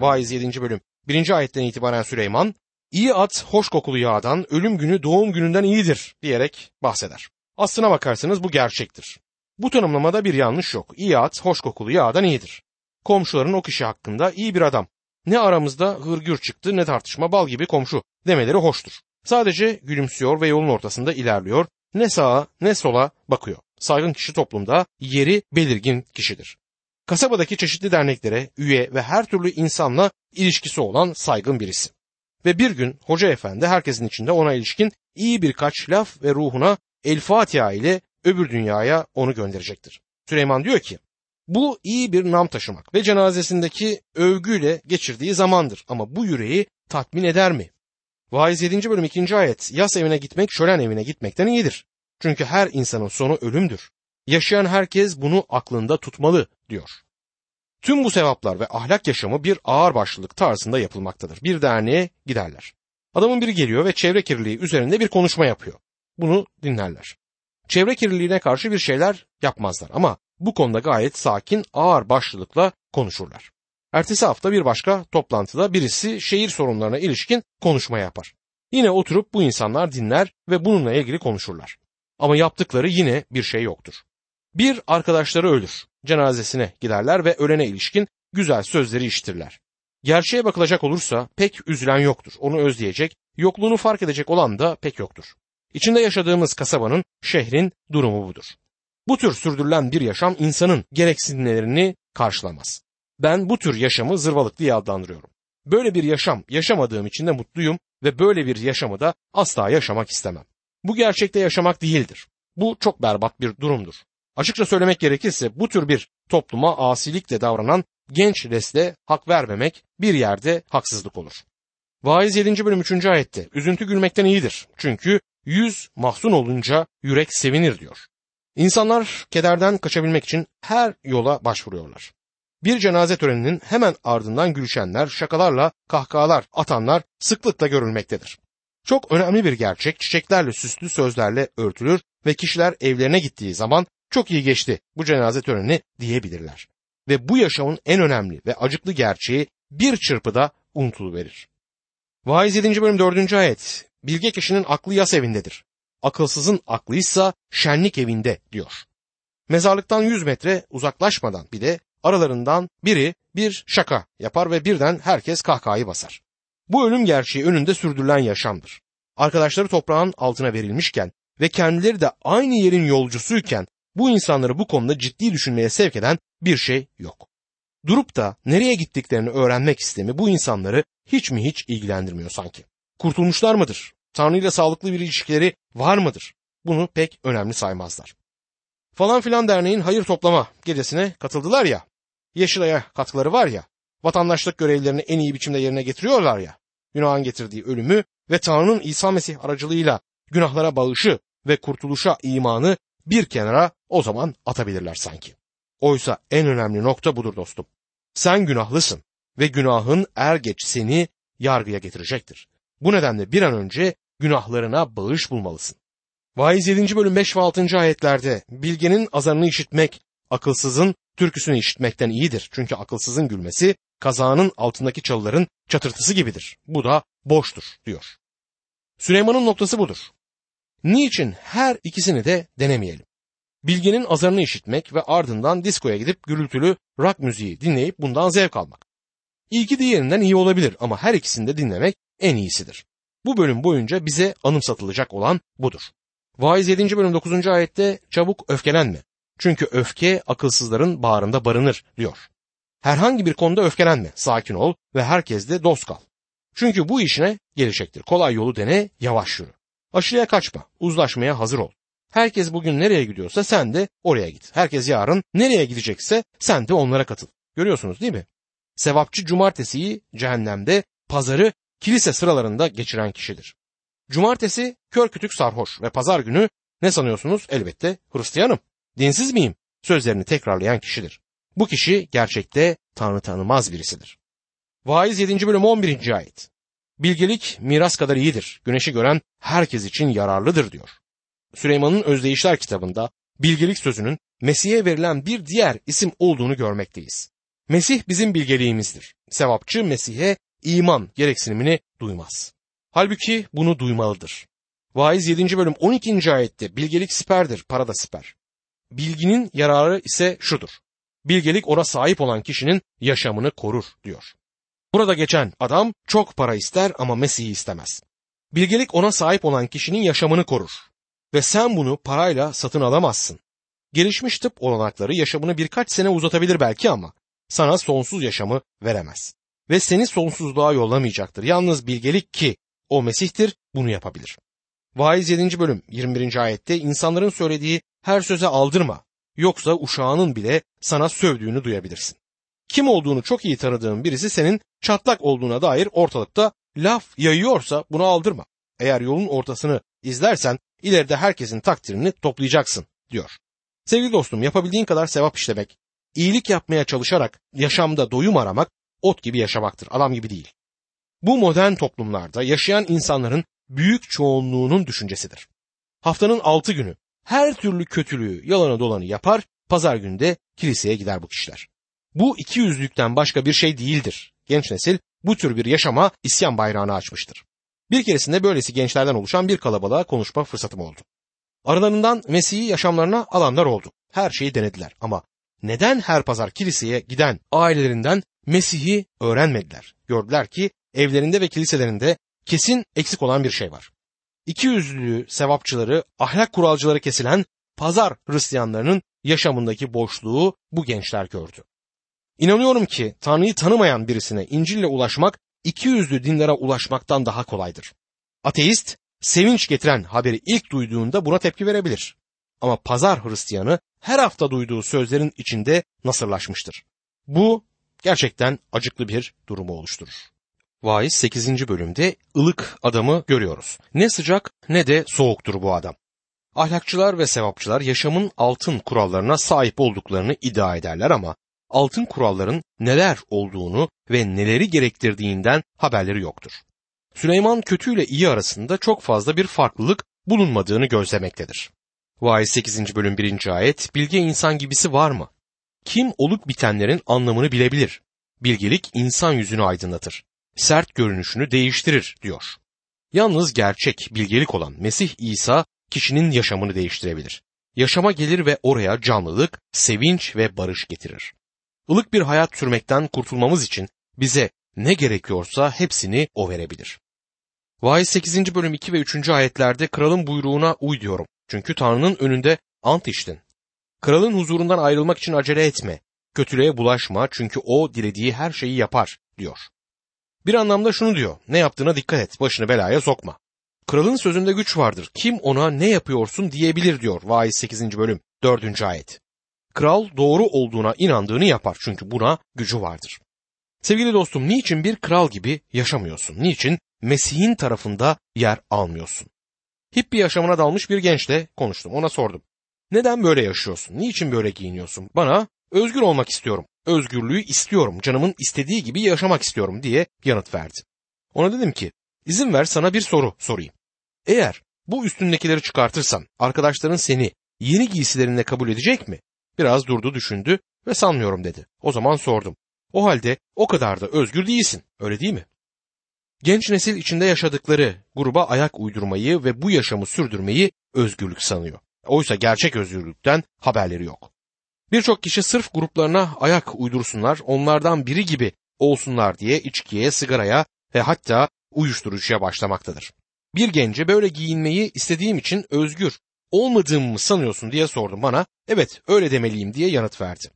Vaiz 7. bölüm 1. ayetten itibaren Süleyman, iyi at hoş kokulu yağdan, ölüm günü doğum gününden iyidir diyerek bahseder. Aslına bakarsanız bu gerçektir. Bu tanımlamada bir yanlış yok. İyi at hoş kokulu yağdan iyidir. Komşuların o kişi hakkında iyi bir adam. Ne aramızda hırgür çıktı ne tartışma bal gibi komşu demeleri hoştur. Sadece gülümsüyor ve yolun ortasında ilerliyor. Ne sağa ne sola bakıyor. Saygın kişi toplumda yeri belirgin kişidir. Kasabadaki çeşitli derneklere üye ve her türlü insanla ilişkisi olan saygın birisi. Ve bir gün hoca efendi herkesin içinde ona ilişkin iyi birkaç laf ve ruhuna El Fatiha ile öbür dünyaya onu gönderecektir. Süleyman diyor ki bu iyi bir nam taşımak ve cenazesindeki övgüyle geçirdiği zamandır ama bu yüreği tatmin eder mi? Vaiz 7. bölüm 2. ayet yas evine gitmek şölen evine gitmekten iyidir. Çünkü her insanın sonu ölümdür. Yaşayan herkes bunu aklında tutmalı diyor. Tüm bu sevaplar ve ahlak yaşamı bir ağırbaşlılık tarzında yapılmaktadır. Bir derneğe giderler. Adamın biri geliyor ve çevre kirliliği üzerinde bir konuşma yapıyor. Bunu dinlerler. Çevre kirliliğine karşı bir şeyler yapmazlar ama bu konuda gayet sakin, ağır başlılıkla konuşurlar. Ertesi hafta bir başka toplantıda birisi şehir sorunlarına ilişkin konuşma yapar. Yine oturup bu insanlar dinler ve bununla ilgili konuşurlar. Ama yaptıkları yine bir şey yoktur. Bir arkadaşları ölür. Cenazesine giderler ve ölene ilişkin güzel sözleri işitirler. Gerçeğe bakılacak olursa pek üzülen yoktur. Onu özleyecek, yokluğunu fark edecek olan da pek yoktur. İçinde yaşadığımız kasabanın, şehrin durumu budur. Bu tür sürdürülen bir yaşam insanın gereksinimlerini karşılamaz. Ben bu tür yaşamı zırvalık diye adlandırıyorum. Böyle bir yaşam yaşamadığım için de mutluyum ve böyle bir yaşamı da asla yaşamak istemem. Bu gerçekte yaşamak değildir. Bu çok berbat bir durumdur. Açıkça söylemek gerekirse bu tür bir topluma asilikle davranan genç nesle hak vermemek bir yerde haksızlık olur. Vaiz 7. bölüm 3. ayette üzüntü gülmekten iyidir. Çünkü yüz mahzun olunca yürek sevinir diyor. İnsanlar kederden kaçabilmek için her yola başvuruyorlar. Bir cenaze töreninin hemen ardından gülüşenler, şakalarla kahkahalar atanlar sıklıkla görülmektedir. Çok önemli bir gerçek çiçeklerle süslü sözlerle örtülür ve kişiler evlerine gittiği zaman çok iyi geçti bu cenaze töreni diyebilirler. Ve bu yaşamın en önemli ve acıklı gerçeği bir çırpıda unutuluverir. Vaiz 7. bölüm 4. ayet Bilge kişinin aklı yas evindedir. Akılsızın aklıysa şenlik evinde diyor. Mezarlıktan 100 metre uzaklaşmadan bile aralarından biri bir şaka yapar ve birden herkes kahkahayı basar. Bu ölüm gerçeği önünde sürdürülen yaşamdır. Arkadaşları toprağın altına verilmişken ve kendileri de aynı yerin yolcusuyken bu insanları bu konuda ciddi düşünmeye sevk eden bir şey yok. Durup da nereye gittiklerini öğrenmek istemi bu insanları hiç mi hiç ilgilendirmiyor sanki. Kurtulmuşlar mıdır? Tanrı ile sağlıklı bir ilişkileri var mıdır? Bunu pek önemli saymazlar. Falan filan derneğin hayır toplama gecesine katıldılar ya. Yeşilay'a katkıları var ya. Vatandaşlık görevlerini en iyi biçimde yerine getiriyorlar ya. Günahın getirdiği ölümü ve Tanrı'nın İsa Mesih aracılığıyla günahlara bağışı ve kurtuluşa imanı bir kenara o zaman atabilirler sanki. Oysa en önemli nokta budur dostum. Sen günahlısın ve günahın er geç seni yargıya getirecektir. Bu nedenle bir an önce günahlarına bağış bulmalısın. Vaiz 7. bölüm 5 ve 6. ayetlerde bilgenin azarını işitmek, akılsızın türküsünü işitmekten iyidir. Çünkü akılsızın gülmesi kazağının altındaki çalıların çatırtısı gibidir. Bu da boştur diyor. Süleyman'ın noktası budur. Niçin her ikisini de denemeyelim? Bilgenin azarını işitmek ve ardından diskoya gidip gürültülü rock müziği dinleyip bundan zevk almak. İlki diğerinden iyi olabilir ama her ikisini de dinlemek en iyisidir. Bu bölüm boyunca bize anımsatılacak olan budur. Vaiz 7. bölüm 9. ayette çabuk öfkelenme. Çünkü öfke akılsızların bağrında barınır diyor. Herhangi bir konuda öfkelenme, sakin ol ve herkesle dost kal. Çünkü bu işine gelecektir. Kolay yolu dene, yavaş yürü. Aşırıya kaçma, uzlaşmaya hazır ol. Herkes bugün nereye gidiyorsa sen de oraya git. Herkes yarın nereye gidecekse sen de onlara katıl. Görüyorsunuz değil mi? Sevapçı cumartesiyi cehennemde, pazarı kilise sıralarında geçiren kişidir. Cumartesi kör kütük sarhoş ve pazar günü ne sanıyorsunuz? Elbette Hristiyanım. Dinsiz miyim? Sözlerini tekrarlayan kişidir. Bu kişi gerçekte Tanrı tanımaz birisidir. Vaiz 7. bölüm 11. ayet. Bilgelik miras kadar iyidir. Güneşi gören herkes için yararlıdır diyor. Süleyman'ın Özdeyişler kitabında bilgelik sözünün Mesih'e verilen bir diğer isim olduğunu görmekteyiz. Mesih bizim bilgeliğimizdir. Sevapçı Mesih'e iman gereksinimini duymaz. Halbuki bunu duymalıdır. Vaiz 7. bölüm 12. ayette bilgelik siperdir, para da siper. Bilginin yararı ise şudur. Bilgelik ona sahip olan kişinin yaşamını korur diyor. Burada geçen adam çok para ister ama Mesih'i istemez. Bilgelik ona sahip olan kişinin yaşamını korur. Ve sen bunu parayla satın alamazsın. Gelişmiş tıp olanakları yaşamını birkaç sene uzatabilir belki ama sana sonsuz yaşamı veremez. Ve seni sonsuzluğa yollamayacaktır. Yalnız bilgelik ki o Mesih'tir bunu yapabilir. Vaiz 7. bölüm 21. ayette insanların söylediği her söze aldırma. Yoksa uşağının bile sana sövdüğünü duyabilirsin. Kim olduğunu çok iyi tanıdığın birisi senin çatlak olduğuna dair ortalıkta laf yayıyorsa bunu aldırma. Eğer yolun ortasını izlersen ileride herkesin takdirini toplayacaksın diyor. Sevgili dostum yapabildiğin kadar sevap işlemek, iyilik yapmaya çalışarak yaşamda doyum aramak ot gibi yaşamaktır, adam gibi değil. Bu modern toplumlarda yaşayan insanların büyük çoğunluğunun düşüncesidir. Haftanın altı günü her türlü kötülüğü yalanı dolanı yapar, pazar günde kiliseye gider bu kişiler. Bu iki yüzlükten başka bir şey değildir. Genç nesil bu tür bir yaşama isyan bayrağını açmıştır. Bir keresinde böylesi gençlerden oluşan bir kalabalığa konuşma fırsatım oldu. Aralarından Mesih'i yaşamlarına alanlar oldu. Her şeyi denediler ama neden her pazar kiliseye giden ailelerinden Mesih'i öğrenmediler? Gördüler ki evlerinde ve kiliselerinde kesin eksik olan bir şey var. İki yüzlülüğü sevapçıları, ahlak kuralcıları kesilen pazar Hristiyanlarının yaşamındaki boşluğu bu gençler gördü. İnanıyorum ki Tanrı'yı tanımayan birisine İncil'le ulaşmak iki yüzlü dinlere ulaşmaktan daha kolaydır. Ateist, sevinç getiren haberi ilk duyduğunda buna tepki verebilir. Ama pazar Hristiyanı her hafta duyduğu sözlerin içinde nasırlaşmıştır. Bu gerçekten acıklı bir durumu oluşturur. Vaiz 8. bölümde ılık adamı görüyoruz. Ne sıcak ne de soğuktur bu adam. Ahlakçılar ve sevapçılar yaşamın altın kurallarına sahip olduklarını iddia ederler ama altın kuralların neler olduğunu ve neleri gerektirdiğinden haberleri yoktur. Süleyman kötü ile iyi arasında çok fazla bir farklılık bulunmadığını gözlemektedir. Vaiz 8. bölüm 1. ayet Bilge insan gibisi var mı? Kim olup bitenlerin anlamını bilebilir? Bilgelik insan yüzünü aydınlatır. Sert görünüşünü değiştirir diyor. Yalnız gerçek bilgelik olan Mesih İsa kişinin yaşamını değiştirebilir. Yaşama gelir ve oraya canlılık, sevinç ve barış getirir. Ilık bir hayat sürmekten kurtulmamız için bize ne gerekiyorsa hepsini o verebilir. Vaiz 8. bölüm 2 ve 3. ayetlerde kralın buyruğuna uy diyorum. Çünkü Tanrı'nın önünde ant içtin. Kralın huzurundan ayrılmak için acele etme. Kötülüğe bulaşma çünkü o dilediği her şeyi yapar diyor. Bir anlamda şunu diyor. Ne yaptığına dikkat et. Başını belaya sokma. Kralın sözünde güç vardır. Kim ona ne yapıyorsun diyebilir diyor. Vaiz 8. bölüm 4. ayet. Kral doğru olduğuna inandığını yapar çünkü buna gücü vardır. Sevgili dostum niçin bir kral gibi yaşamıyorsun? Niçin Mesih'in tarafında yer almıyorsun? Hippi yaşamına dalmış bir gençle konuştum. Ona sordum. Neden böyle yaşıyorsun? Niçin böyle giyiniyorsun? Bana özgür olmak istiyorum. Özgürlüğü istiyorum. Canımın istediği gibi yaşamak istiyorum diye yanıt verdi. Ona dedim ki izin ver sana bir soru sorayım. Eğer bu üstündekileri çıkartırsan arkadaşların seni yeni giysilerinle kabul edecek mi? Biraz durdu düşündü ve sanmıyorum dedi. O zaman sordum. O halde o kadar da özgür değilsin öyle değil mi? Genç nesil içinde yaşadıkları gruba ayak uydurmayı ve bu yaşamı sürdürmeyi özgürlük sanıyor. Oysa gerçek özgürlükten haberleri yok. Birçok kişi sırf gruplarına ayak uydursunlar, onlardan biri gibi olsunlar diye içkiye, sigaraya ve hatta uyuşturucuya başlamaktadır. Bir gence böyle giyinmeyi istediğim için özgür, olmadığımı mı sanıyorsun diye sordum bana. Evet öyle demeliyim diye yanıt verdi.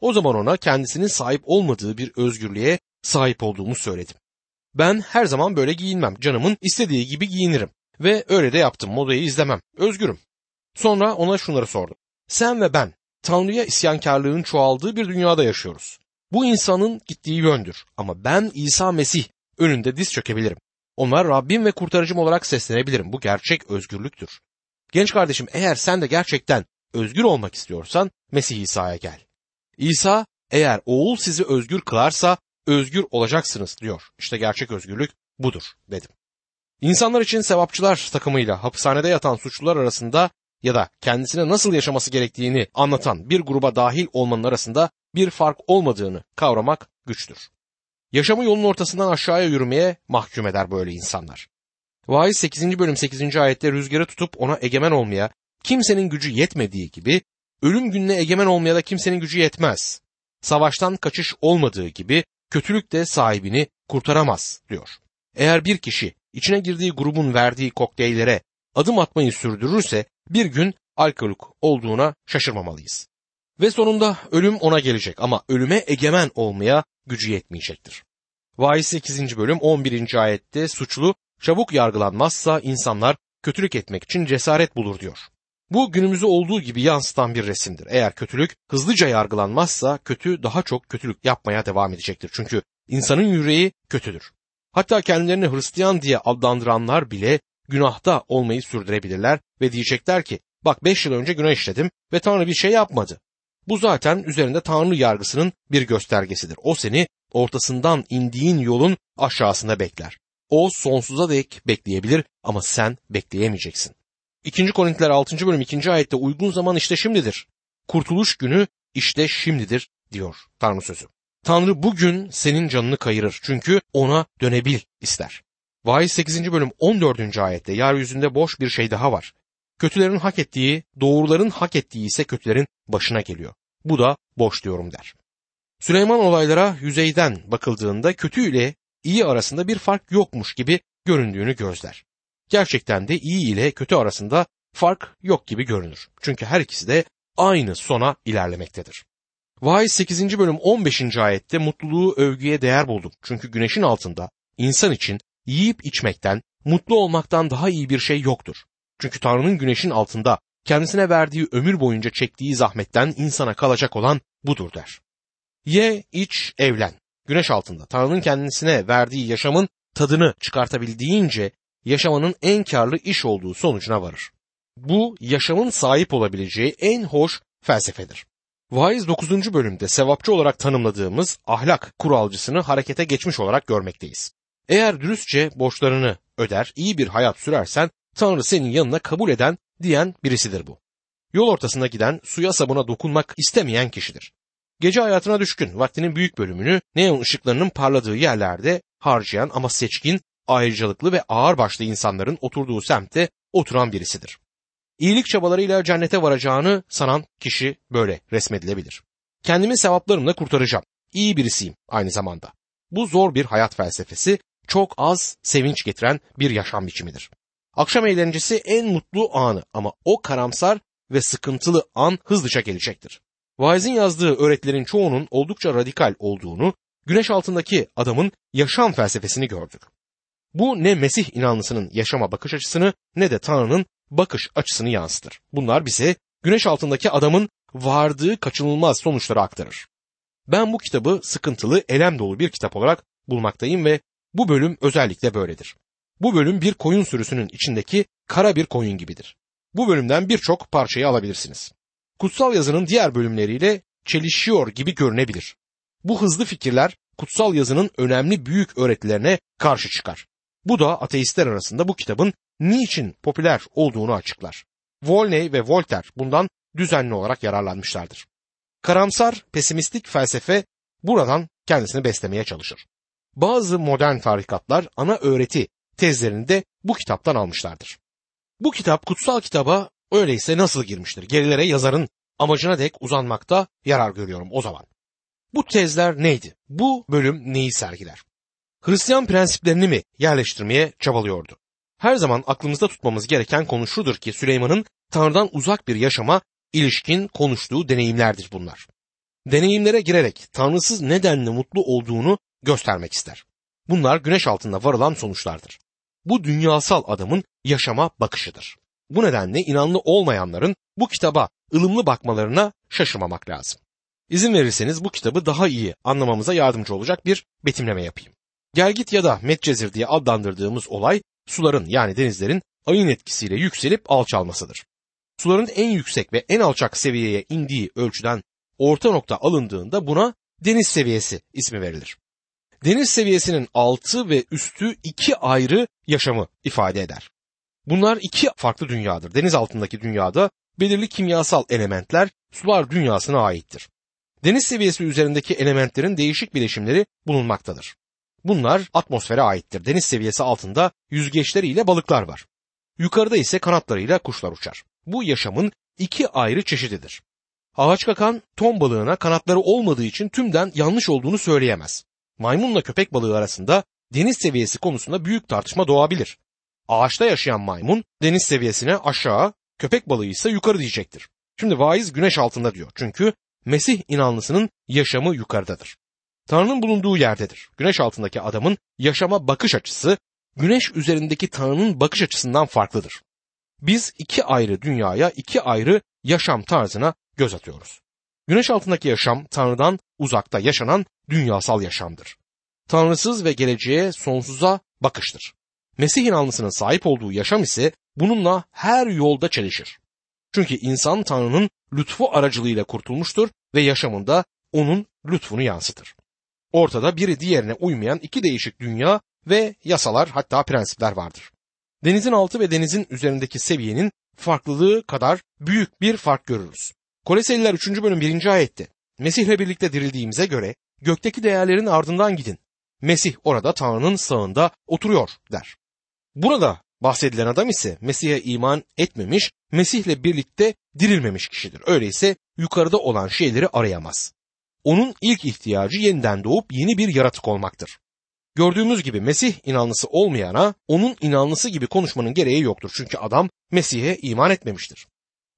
O zaman ona kendisinin sahip olmadığı bir özgürlüğe sahip olduğumu söyledim. Ben her zaman böyle giyinmem. Canımın istediği gibi giyinirim. Ve öyle de yaptım. Modayı izlemem. Özgürüm. Sonra ona şunları sordum. Sen ve ben Tanrı'ya isyankarlığın çoğaldığı bir dünyada yaşıyoruz. Bu insanın gittiği yöndür. Ama ben İsa Mesih önünde diz çökebilirim. Onlar Rabbim ve kurtarıcım olarak seslenebilirim. Bu gerçek özgürlüktür. Genç kardeşim eğer sen de gerçekten özgür olmak istiyorsan Mesih İsa'ya gel. İsa eğer oğul sizi özgür kılarsa özgür olacaksınız diyor. İşte gerçek özgürlük budur dedim. İnsanlar için sevapçılar takımıyla hapishanede yatan suçlular arasında ya da kendisine nasıl yaşaması gerektiğini anlatan bir gruba dahil olmanın arasında bir fark olmadığını kavramak güçtür. Yaşamı yolun ortasından aşağıya yürümeye mahkum eder böyle insanlar. Vaiz 8. bölüm 8. ayette rüzgarı tutup ona egemen olmaya kimsenin gücü yetmediği gibi ölüm gününe egemen olmaya da kimsenin gücü yetmez. Savaştan kaçış olmadığı gibi kötülük de sahibini kurtaramaz diyor. Eğer bir kişi içine girdiği grubun verdiği kokteyllere adım atmayı sürdürürse bir gün alkolik olduğuna şaşırmamalıyız. Ve sonunda ölüm ona gelecek ama ölüme egemen olmaya gücü yetmeyecektir. Vaiz 8. bölüm 11. ayette suçlu çabuk yargılanmazsa insanlar kötülük etmek için cesaret bulur diyor. Bu günümüzü olduğu gibi yansıtan bir resimdir. Eğer kötülük hızlıca yargılanmazsa kötü daha çok kötülük yapmaya devam edecektir. Çünkü insanın yüreği kötüdür. Hatta kendilerini Hristiyan diye adlandıranlar bile günahta olmayı sürdürebilirler ve diyecekler ki bak 5 yıl önce günah işledim ve Tanrı bir şey yapmadı. Bu zaten üzerinde Tanrı yargısının bir göstergesidir. O seni ortasından indiğin yolun aşağısında bekler. O sonsuza dek bekleyebilir ama sen bekleyemeyeceksin. 2. Korintiler 6. bölüm 2. ayette uygun zaman işte şimdidir. Kurtuluş günü işte şimdidir diyor Tanrı sözü. Tanrı bugün senin canını kayırır çünkü ona dönebil ister. Vaiz 8. bölüm 14. ayette yeryüzünde boş bir şey daha var. Kötülerin hak ettiği, doğruların hak ettiği ise kötülerin başına geliyor. Bu da boş diyorum der. Süleyman olaylara yüzeyden bakıldığında kötü ile iyi arasında bir fark yokmuş gibi göründüğünü gözler. Gerçekten de iyi ile kötü arasında fark yok gibi görünür. Çünkü her ikisi de aynı sona ilerlemektedir. Vaiz 8. bölüm 15. ayette mutluluğu övgüye değer buldum. Çünkü güneşin altında insan için yiyip içmekten, mutlu olmaktan daha iyi bir şey yoktur. Çünkü Tanrı'nın güneşin altında kendisine verdiği ömür boyunca çektiği zahmetten insana kalacak olan budur der. Ye, iç, evlen. Güneş altında Tanrı'nın kendisine verdiği yaşamın tadını çıkartabildiğince yaşamanın en karlı iş olduğu sonucuna varır. Bu yaşamın sahip olabileceği en hoş felsefedir. Vaiz 9. bölümde sevapçı olarak tanımladığımız ahlak kuralcısını harekete geçmiş olarak görmekteyiz. Eğer dürüstçe borçlarını öder, iyi bir hayat sürersen Tanrı senin yanına kabul eden diyen birisidir bu. Yol ortasında giden suya sabuna dokunmak istemeyen kişidir. Gece hayatına düşkün, vaktinin büyük bölümünü neon ışıklarının parladığı yerlerde harcayan ama seçkin, ayrıcalıklı ve ağırbaşlı insanların oturduğu semtte oturan birisidir. İyilik çabalarıyla cennete varacağını sanan kişi böyle resmedilebilir. Kendimi sevaplarımla kurtaracağım. İyi birisiyim aynı zamanda. Bu zor bir hayat felsefesi, çok az sevinç getiren bir yaşam biçimidir. Akşam eğlencesi en mutlu anı ama o karamsar ve sıkıntılı an hızlıca gelecektir. Vaiz'in yazdığı öğretilerin çoğunun oldukça radikal olduğunu, güneş altındaki adamın yaşam felsefesini gördük. Bu ne Mesih inanlısının yaşama bakış açısını ne de Tanrı'nın bakış açısını yansıtır. Bunlar bize güneş altındaki adamın vardığı kaçınılmaz sonuçları aktarır. Ben bu kitabı sıkıntılı, elem dolu bir kitap olarak bulmaktayım ve bu bölüm özellikle böyledir. Bu bölüm bir koyun sürüsünün içindeki kara bir koyun gibidir. Bu bölümden birçok parçayı alabilirsiniz. Kutsal yazının diğer bölümleriyle çelişiyor gibi görünebilir. Bu hızlı fikirler kutsal yazının önemli büyük öğretilerine karşı çıkar. Bu da ateistler arasında bu kitabın niçin popüler olduğunu açıklar. Volney ve Voltaire bundan düzenli olarak yararlanmışlardır. Karamsar, pesimistik felsefe buradan kendisini beslemeye çalışır. Bazı modern tarikatlar ana öğreti tezlerini de bu kitaptan almışlardır. Bu kitap kutsal kitaba öyleyse nasıl girmiştir? Gerilere yazarın amacına dek uzanmakta yarar görüyorum o zaman. Bu tezler neydi? Bu bölüm neyi sergiler? Hristiyan prensiplerini mi yerleştirmeye çabalıyordu? Her zaman aklımızda tutmamız gereken konu şudur ki Süleyman'ın Tanrı'dan uzak bir yaşama ilişkin konuştuğu deneyimlerdir bunlar. Deneyimlere girerek Tanrısız nedenle mutlu olduğunu göstermek ister. Bunlar güneş altında varılan sonuçlardır. Bu dünyasal adamın yaşama bakışıdır. Bu nedenle inanlı olmayanların bu kitaba ılımlı bakmalarına şaşırmamak lazım. İzin verirseniz bu kitabı daha iyi anlamamıza yardımcı olacak bir betimleme yapayım. Gelgit ya da Medcezir diye adlandırdığımız olay suların yani denizlerin ayın etkisiyle yükselip alçalmasıdır. Suların en yüksek ve en alçak seviyeye indiği ölçüden orta nokta alındığında buna deniz seviyesi ismi verilir. Deniz seviyesinin altı ve üstü iki ayrı yaşamı ifade eder. Bunlar iki farklı dünyadır. Deniz altındaki dünyada belirli kimyasal elementler sular dünyasına aittir. Deniz seviyesi üzerindeki elementlerin değişik bileşimleri bulunmaktadır. Bunlar atmosfere aittir. Deniz seviyesi altında yüzgeçleriyle balıklar var. Yukarıda ise kanatlarıyla kuşlar uçar. Bu yaşamın iki ayrı çeşididir. Ağaç kakan ton balığına kanatları olmadığı için tümden yanlış olduğunu söyleyemez. Maymunla köpek balığı arasında deniz seviyesi konusunda büyük tartışma doğabilir. Ağaçta yaşayan maymun deniz seviyesine aşağı, köpek balığı ise yukarı diyecektir. Şimdi vaiz güneş altında diyor. Çünkü Mesih inanlısının yaşamı yukarıdadır. Tanrı'nın bulunduğu yerdedir. Güneş altındaki adamın yaşama bakış açısı güneş üzerindeki Tanrı'nın bakış açısından farklıdır. Biz iki ayrı dünyaya, iki ayrı yaşam tarzına göz atıyoruz. Güneş altındaki yaşam Tanrı'dan uzakta yaşanan dünyasal yaşamdır. Tanrısız ve geleceğe sonsuza bakıştır. Mesih inanlısının sahip olduğu yaşam ise bununla her yolda çelişir. Çünkü insan Tanrı'nın lütfu aracılığıyla kurtulmuştur ve yaşamında onun lütfunu yansıtır. Ortada biri diğerine uymayan iki değişik dünya ve yasalar hatta prensipler vardır. Denizin altı ve denizin üzerindeki seviyenin farklılığı kadar büyük bir fark görürüz. Koleseliler 3. bölüm 1. ayette Mesih'le birlikte dirildiğimize göre gökteki değerlerin ardından gidin. Mesih orada Tanrı'nın sağında oturuyor der. Burada bahsedilen adam ise Mesih'e iman etmemiş, Mesih'le birlikte dirilmemiş kişidir. Öyleyse yukarıda olan şeyleri arayamaz. Onun ilk ihtiyacı yeniden doğup yeni bir yaratık olmaktır. Gördüğümüz gibi Mesih inanlısı olmayana onun inanlısı gibi konuşmanın gereği yoktur. Çünkü adam Mesih'e iman etmemiştir.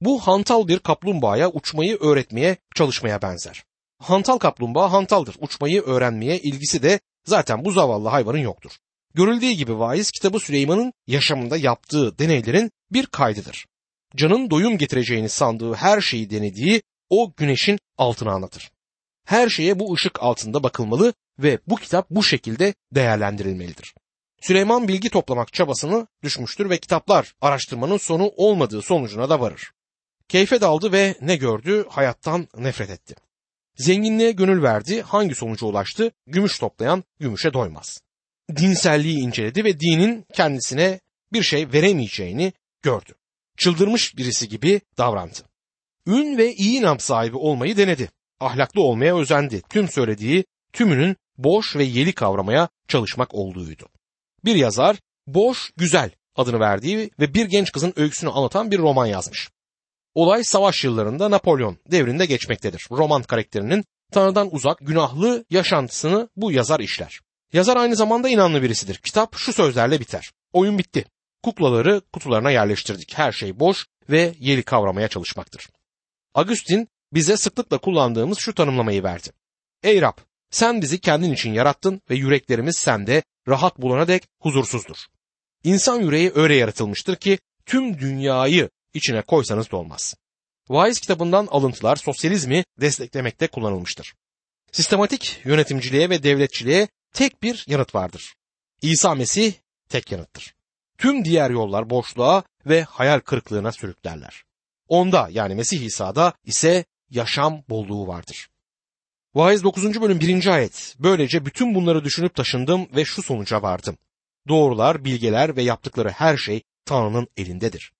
Bu hantal bir kaplumbağaya uçmayı öğretmeye çalışmaya benzer. Hantal kaplumbağa hantaldır. Uçmayı öğrenmeye ilgisi de zaten bu zavallı hayvanın yoktur. Görüldüğü gibi vaiz kitabı Süleyman'ın yaşamında yaptığı deneylerin bir kaydıdır. Canın doyum getireceğini sandığı her şeyi denediği o güneşin altına anlatır. Her şeye bu ışık altında bakılmalı ve bu kitap bu şekilde değerlendirilmelidir. Süleyman bilgi toplamak çabasını düşmüştür ve kitaplar araştırmanın sonu olmadığı sonucuna da varır. Keyfe daldı ve ne gördü? Hayattan nefret etti. Zenginliğe gönül verdi, hangi sonuca ulaştı? Gümüş toplayan gümüşe doymaz. Dinselliği inceledi ve dinin kendisine bir şey veremeyeceğini gördü. Çıldırmış birisi gibi davrandı. Ün ve iyi nam sahibi olmayı denedi. Ahlaklı olmaya özendi. Tüm söylediği tümünün boş ve yeli kavramaya çalışmak olduğuydu. Bir yazar boş güzel adını verdiği ve bir genç kızın öyküsünü anlatan bir roman yazmış. Olay savaş yıllarında Napolyon devrinde geçmektedir. Roman karakterinin Tanrı'dan uzak günahlı yaşantısını bu yazar işler. Yazar aynı zamanda inanlı birisidir. Kitap şu sözlerle biter. Oyun bitti. Kuklaları kutularına yerleştirdik. Her şey boş ve yeri kavramaya çalışmaktır. Agustin bize sıklıkla kullandığımız şu tanımlamayı verdi. Ey Rab sen bizi kendin için yarattın ve yüreklerimiz sende rahat bulana dek huzursuzdur. İnsan yüreği öyle yaratılmıştır ki tüm dünyayı içine koysanız da olmaz. Wise kitabından alıntılar sosyalizmi desteklemekte kullanılmıştır. Sistematik yönetimciliğe ve devletçiliğe tek bir yanıt vardır. İsa Mesih tek yanıttır. Tüm diğer yollar boşluğa ve hayal kırıklığına sürüklerler. Onda yani Mesih İsa'da ise yaşam bolluğu vardır. Vaiz 9. bölüm 1. ayet. Böylece bütün bunları düşünüp taşındım ve şu sonuca vardım. Doğrular, bilgeler ve yaptıkları her şey Tanrı'nın elindedir.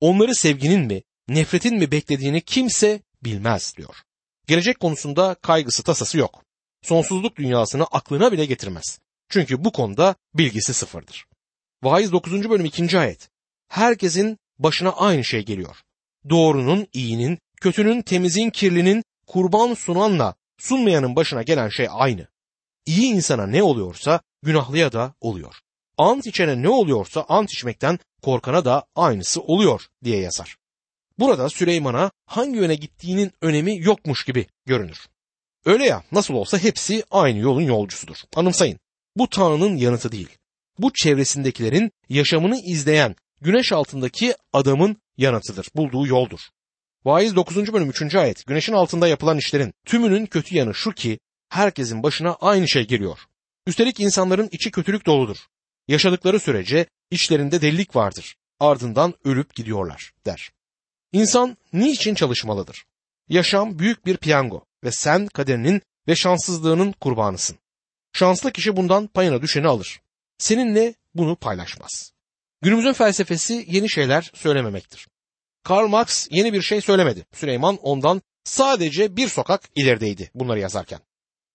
Onları sevginin mi, nefretin mi beklediğini kimse bilmez diyor. Gelecek konusunda kaygısı tasası yok. Sonsuzluk dünyasını aklına bile getirmez. Çünkü bu konuda bilgisi sıfırdır. Vaiz 9. bölüm 2. ayet. Herkesin başına aynı şey geliyor. Doğrunun, iyinin, kötünün, temizin, kirlinin, kurban sunanla sunmayanın başına gelen şey aynı. İyi insana ne oluyorsa günahlıya da oluyor. Ant içene ne oluyorsa ant içmekten korkana da aynısı oluyor diye yazar. Burada Süleyman'a hangi yöne gittiğinin önemi yokmuş gibi görünür. Öyle ya nasıl olsa hepsi aynı yolun yolcusudur. Anımsayın bu Tanrı'nın yanıtı değil. Bu çevresindekilerin yaşamını izleyen güneş altındaki adamın yanıtıdır. Bulduğu yoldur. Vaiz 9. bölüm 3. ayet. Güneşin altında yapılan işlerin tümünün kötü yanı şu ki herkesin başına aynı şey geliyor. Üstelik insanların içi kötülük doludur. Yaşadıkları sürece içlerinde delilik vardır. Ardından ölüp gidiyorlar der. İnsan niçin çalışmalıdır? Yaşam büyük bir piyango ve sen kaderinin ve şanssızlığının kurbanısın. Şanslı kişi bundan payına düşeni alır. Seninle bunu paylaşmaz. Günümüzün felsefesi yeni şeyler söylememektir. Karl Marx yeni bir şey söylemedi. Süleyman ondan sadece bir sokak ilerideydi bunları yazarken.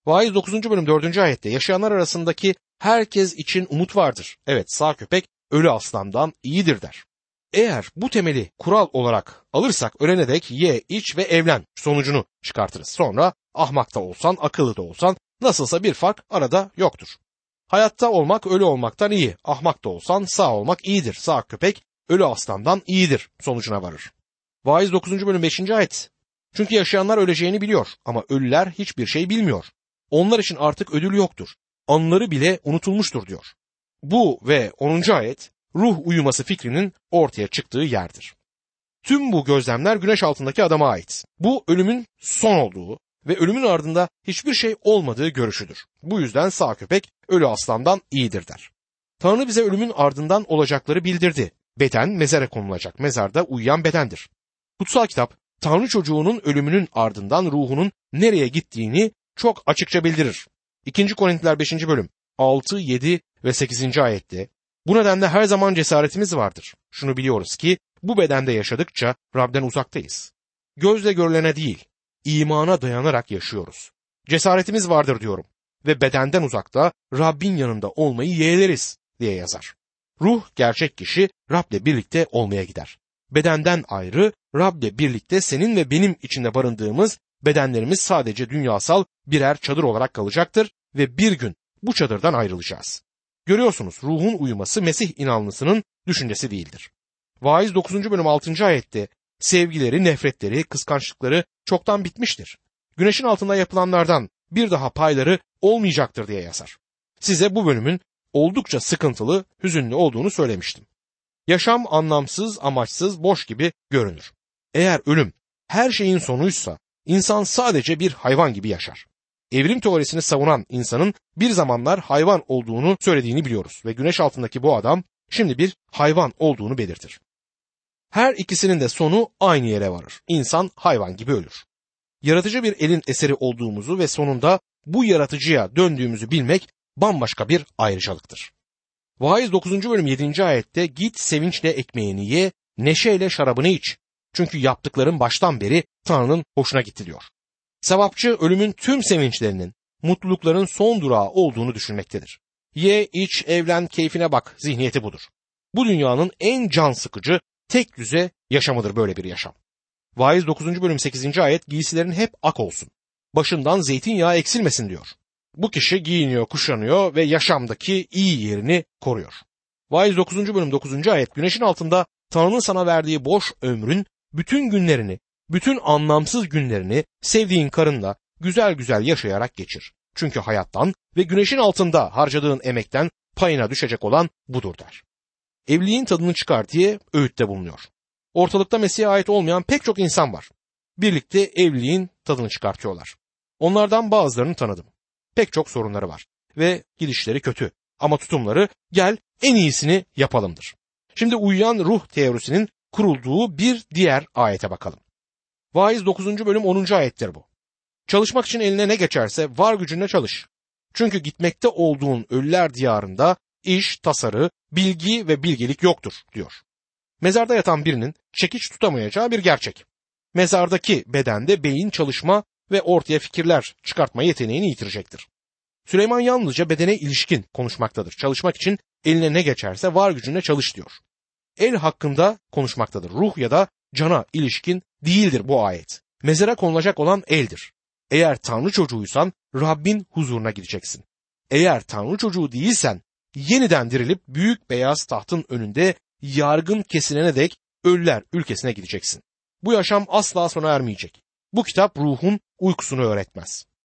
Vaiz 9. bölüm 4. ayette yaşayanlar arasındaki herkes için umut vardır. Evet sağ köpek ölü aslandan iyidir der. Eğer bu temeli kural olarak alırsak ölene dek ye, iç ve evlen sonucunu çıkartırız. Sonra ahmak da olsan, akıllı da olsan nasılsa bir fark arada yoktur. Hayatta olmak ölü olmaktan iyi. Ahmak da olsan sağ olmak iyidir. Sağ köpek ölü aslandan iyidir sonucuna varır. Vaiz 9. bölüm 5. ayet. Çünkü yaşayanlar öleceğini biliyor ama ölüler hiçbir şey bilmiyor. Onlar için artık ödül yoktur. Anları bile unutulmuştur diyor. Bu ve 10. ayet ruh uyuması fikrinin ortaya çıktığı yerdir. Tüm bu gözlemler güneş altındaki adama ait. Bu ölümün son olduğu ve ölümün ardında hiçbir şey olmadığı görüşüdür. Bu yüzden sağ köpek ölü aslandan iyidir der. Tanrı bize ölümün ardından olacakları bildirdi. Beden mezara konulacak. Mezarda uyuyan bedendir. Kutsal kitap Tanrı çocuğunun ölümünün ardından ruhunun nereye gittiğini çok açıkça bildirir. 2. Korintiler 5. bölüm 6, 7 ve 8. ayette bu nedenle her zaman cesaretimiz vardır. Şunu biliyoruz ki bu bedende yaşadıkça Rab'den uzaktayız. Gözle görülene değil, imana dayanarak yaşıyoruz. Cesaretimiz vardır diyorum ve bedenden uzakta Rabbin yanında olmayı yeğleriz diye yazar. Ruh gerçek kişi Rab'le birlikte olmaya gider. Bedenden ayrı Rab'le birlikte senin ve benim içinde barındığımız bedenlerimiz sadece dünyasal birer çadır olarak kalacaktır ve bir gün bu çadırdan ayrılacağız. Görüyorsunuz ruhun uyuması Mesih inanlısının düşüncesi değildir. Vaiz 9. bölüm 6. ayette sevgileri, nefretleri, kıskançlıkları çoktan bitmiştir. Güneşin altında yapılanlardan bir daha payları olmayacaktır diye yazar. Size bu bölümün oldukça sıkıntılı, hüzünlü olduğunu söylemiştim. Yaşam anlamsız, amaçsız, boş gibi görünür. Eğer ölüm her şeyin sonuysa insan sadece bir hayvan gibi yaşar. Evrim teorisini savunan insanın bir zamanlar hayvan olduğunu söylediğini biliyoruz ve güneş altındaki bu adam şimdi bir hayvan olduğunu belirtir. Her ikisinin de sonu aynı yere varır. İnsan hayvan gibi ölür. Yaratıcı bir elin eseri olduğumuzu ve sonunda bu yaratıcıya döndüğümüzü bilmek bambaşka bir ayrıcalıktır. Vaiz 9. bölüm 7. ayette git sevinçle ekmeğini ye, neşeyle şarabını iç. Çünkü yaptıkların baştan beri Tanrı'nın hoşuna gitti diyor. Sevapçı ölümün tüm sevinçlerinin, mutlulukların son durağı olduğunu düşünmektedir. Ye, iç, evlen, keyfine bak zihniyeti budur. Bu dünyanın en can sıkıcı, tek düze yaşamıdır böyle bir yaşam. Vaiz 9. bölüm 8. ayet giysilerin hep ak olsun. Başından zeytinyağı eksilmesin diyor. Bu kişi giyiniyor, kuşanıyor ve yaşamdaki iyi yerini koruyor. Vaiz 9. bölüm 9. ayet güneşin altında Tanrı'nın sana verdiği boş ömrün bütün günlerini, bütün anlamsız günlerini sevdiğin karınla güzel güzel yaşayarak geçir. Çünkü hayattan ve güneşin altında harcadığın emekten payına düşecek olan budur der. Evliliğin tadını çıkar diye öğütte bulunuyor. Ortalıkta Mesih'e ait olmayan pek çok insan var. Birlikte evliliğin tadını çıkartıyorlar. Onlardan bazılarını tanıdım. Pek çok sorunları var ve gidişleri kötü ama tutumları gel en iyisini yapalımdır. Şimdi uyuyan ruh teorisinin kurulduğu bir diğer ayete bakalım. Vaiz 9. bölüm 10. ayettir bu. Çalışmak için eline ne geçerse var gücünle çalış. Çünkü gitmekte olduğun ölüler diyarında iş, tasarı, bilgi ve bilgelik yoktur diyor. Mezarda yatan birinin çekiç tutamayacağı bir gerçek. Mezardaki bedende beyin çalışma ve ortaya fikirler çıkartma yeteneğini yitirecektir. Süleyman yalnızca bedene ilişkin konuşmaktadır. Çalışmak için eline ne geçerse var gücünle çalış diyor. El hakkında konuşmaktadır. Ruh ya da cana ilişkin değildir bu ayet. Mezara konulacak olan eldir. Eğer Tanrı çocuğuysan Rabbin huzuruna gideceksin. Eğer Tanrı çocuğu değilsen yeniden dirilip büyük beyaz tahtın önünde yargın kesilene dek ölüler ülkesine gideceksin. Bu yaşam asla sona ermeyecek. Bu kitap ruhun uykusunu öğretmez.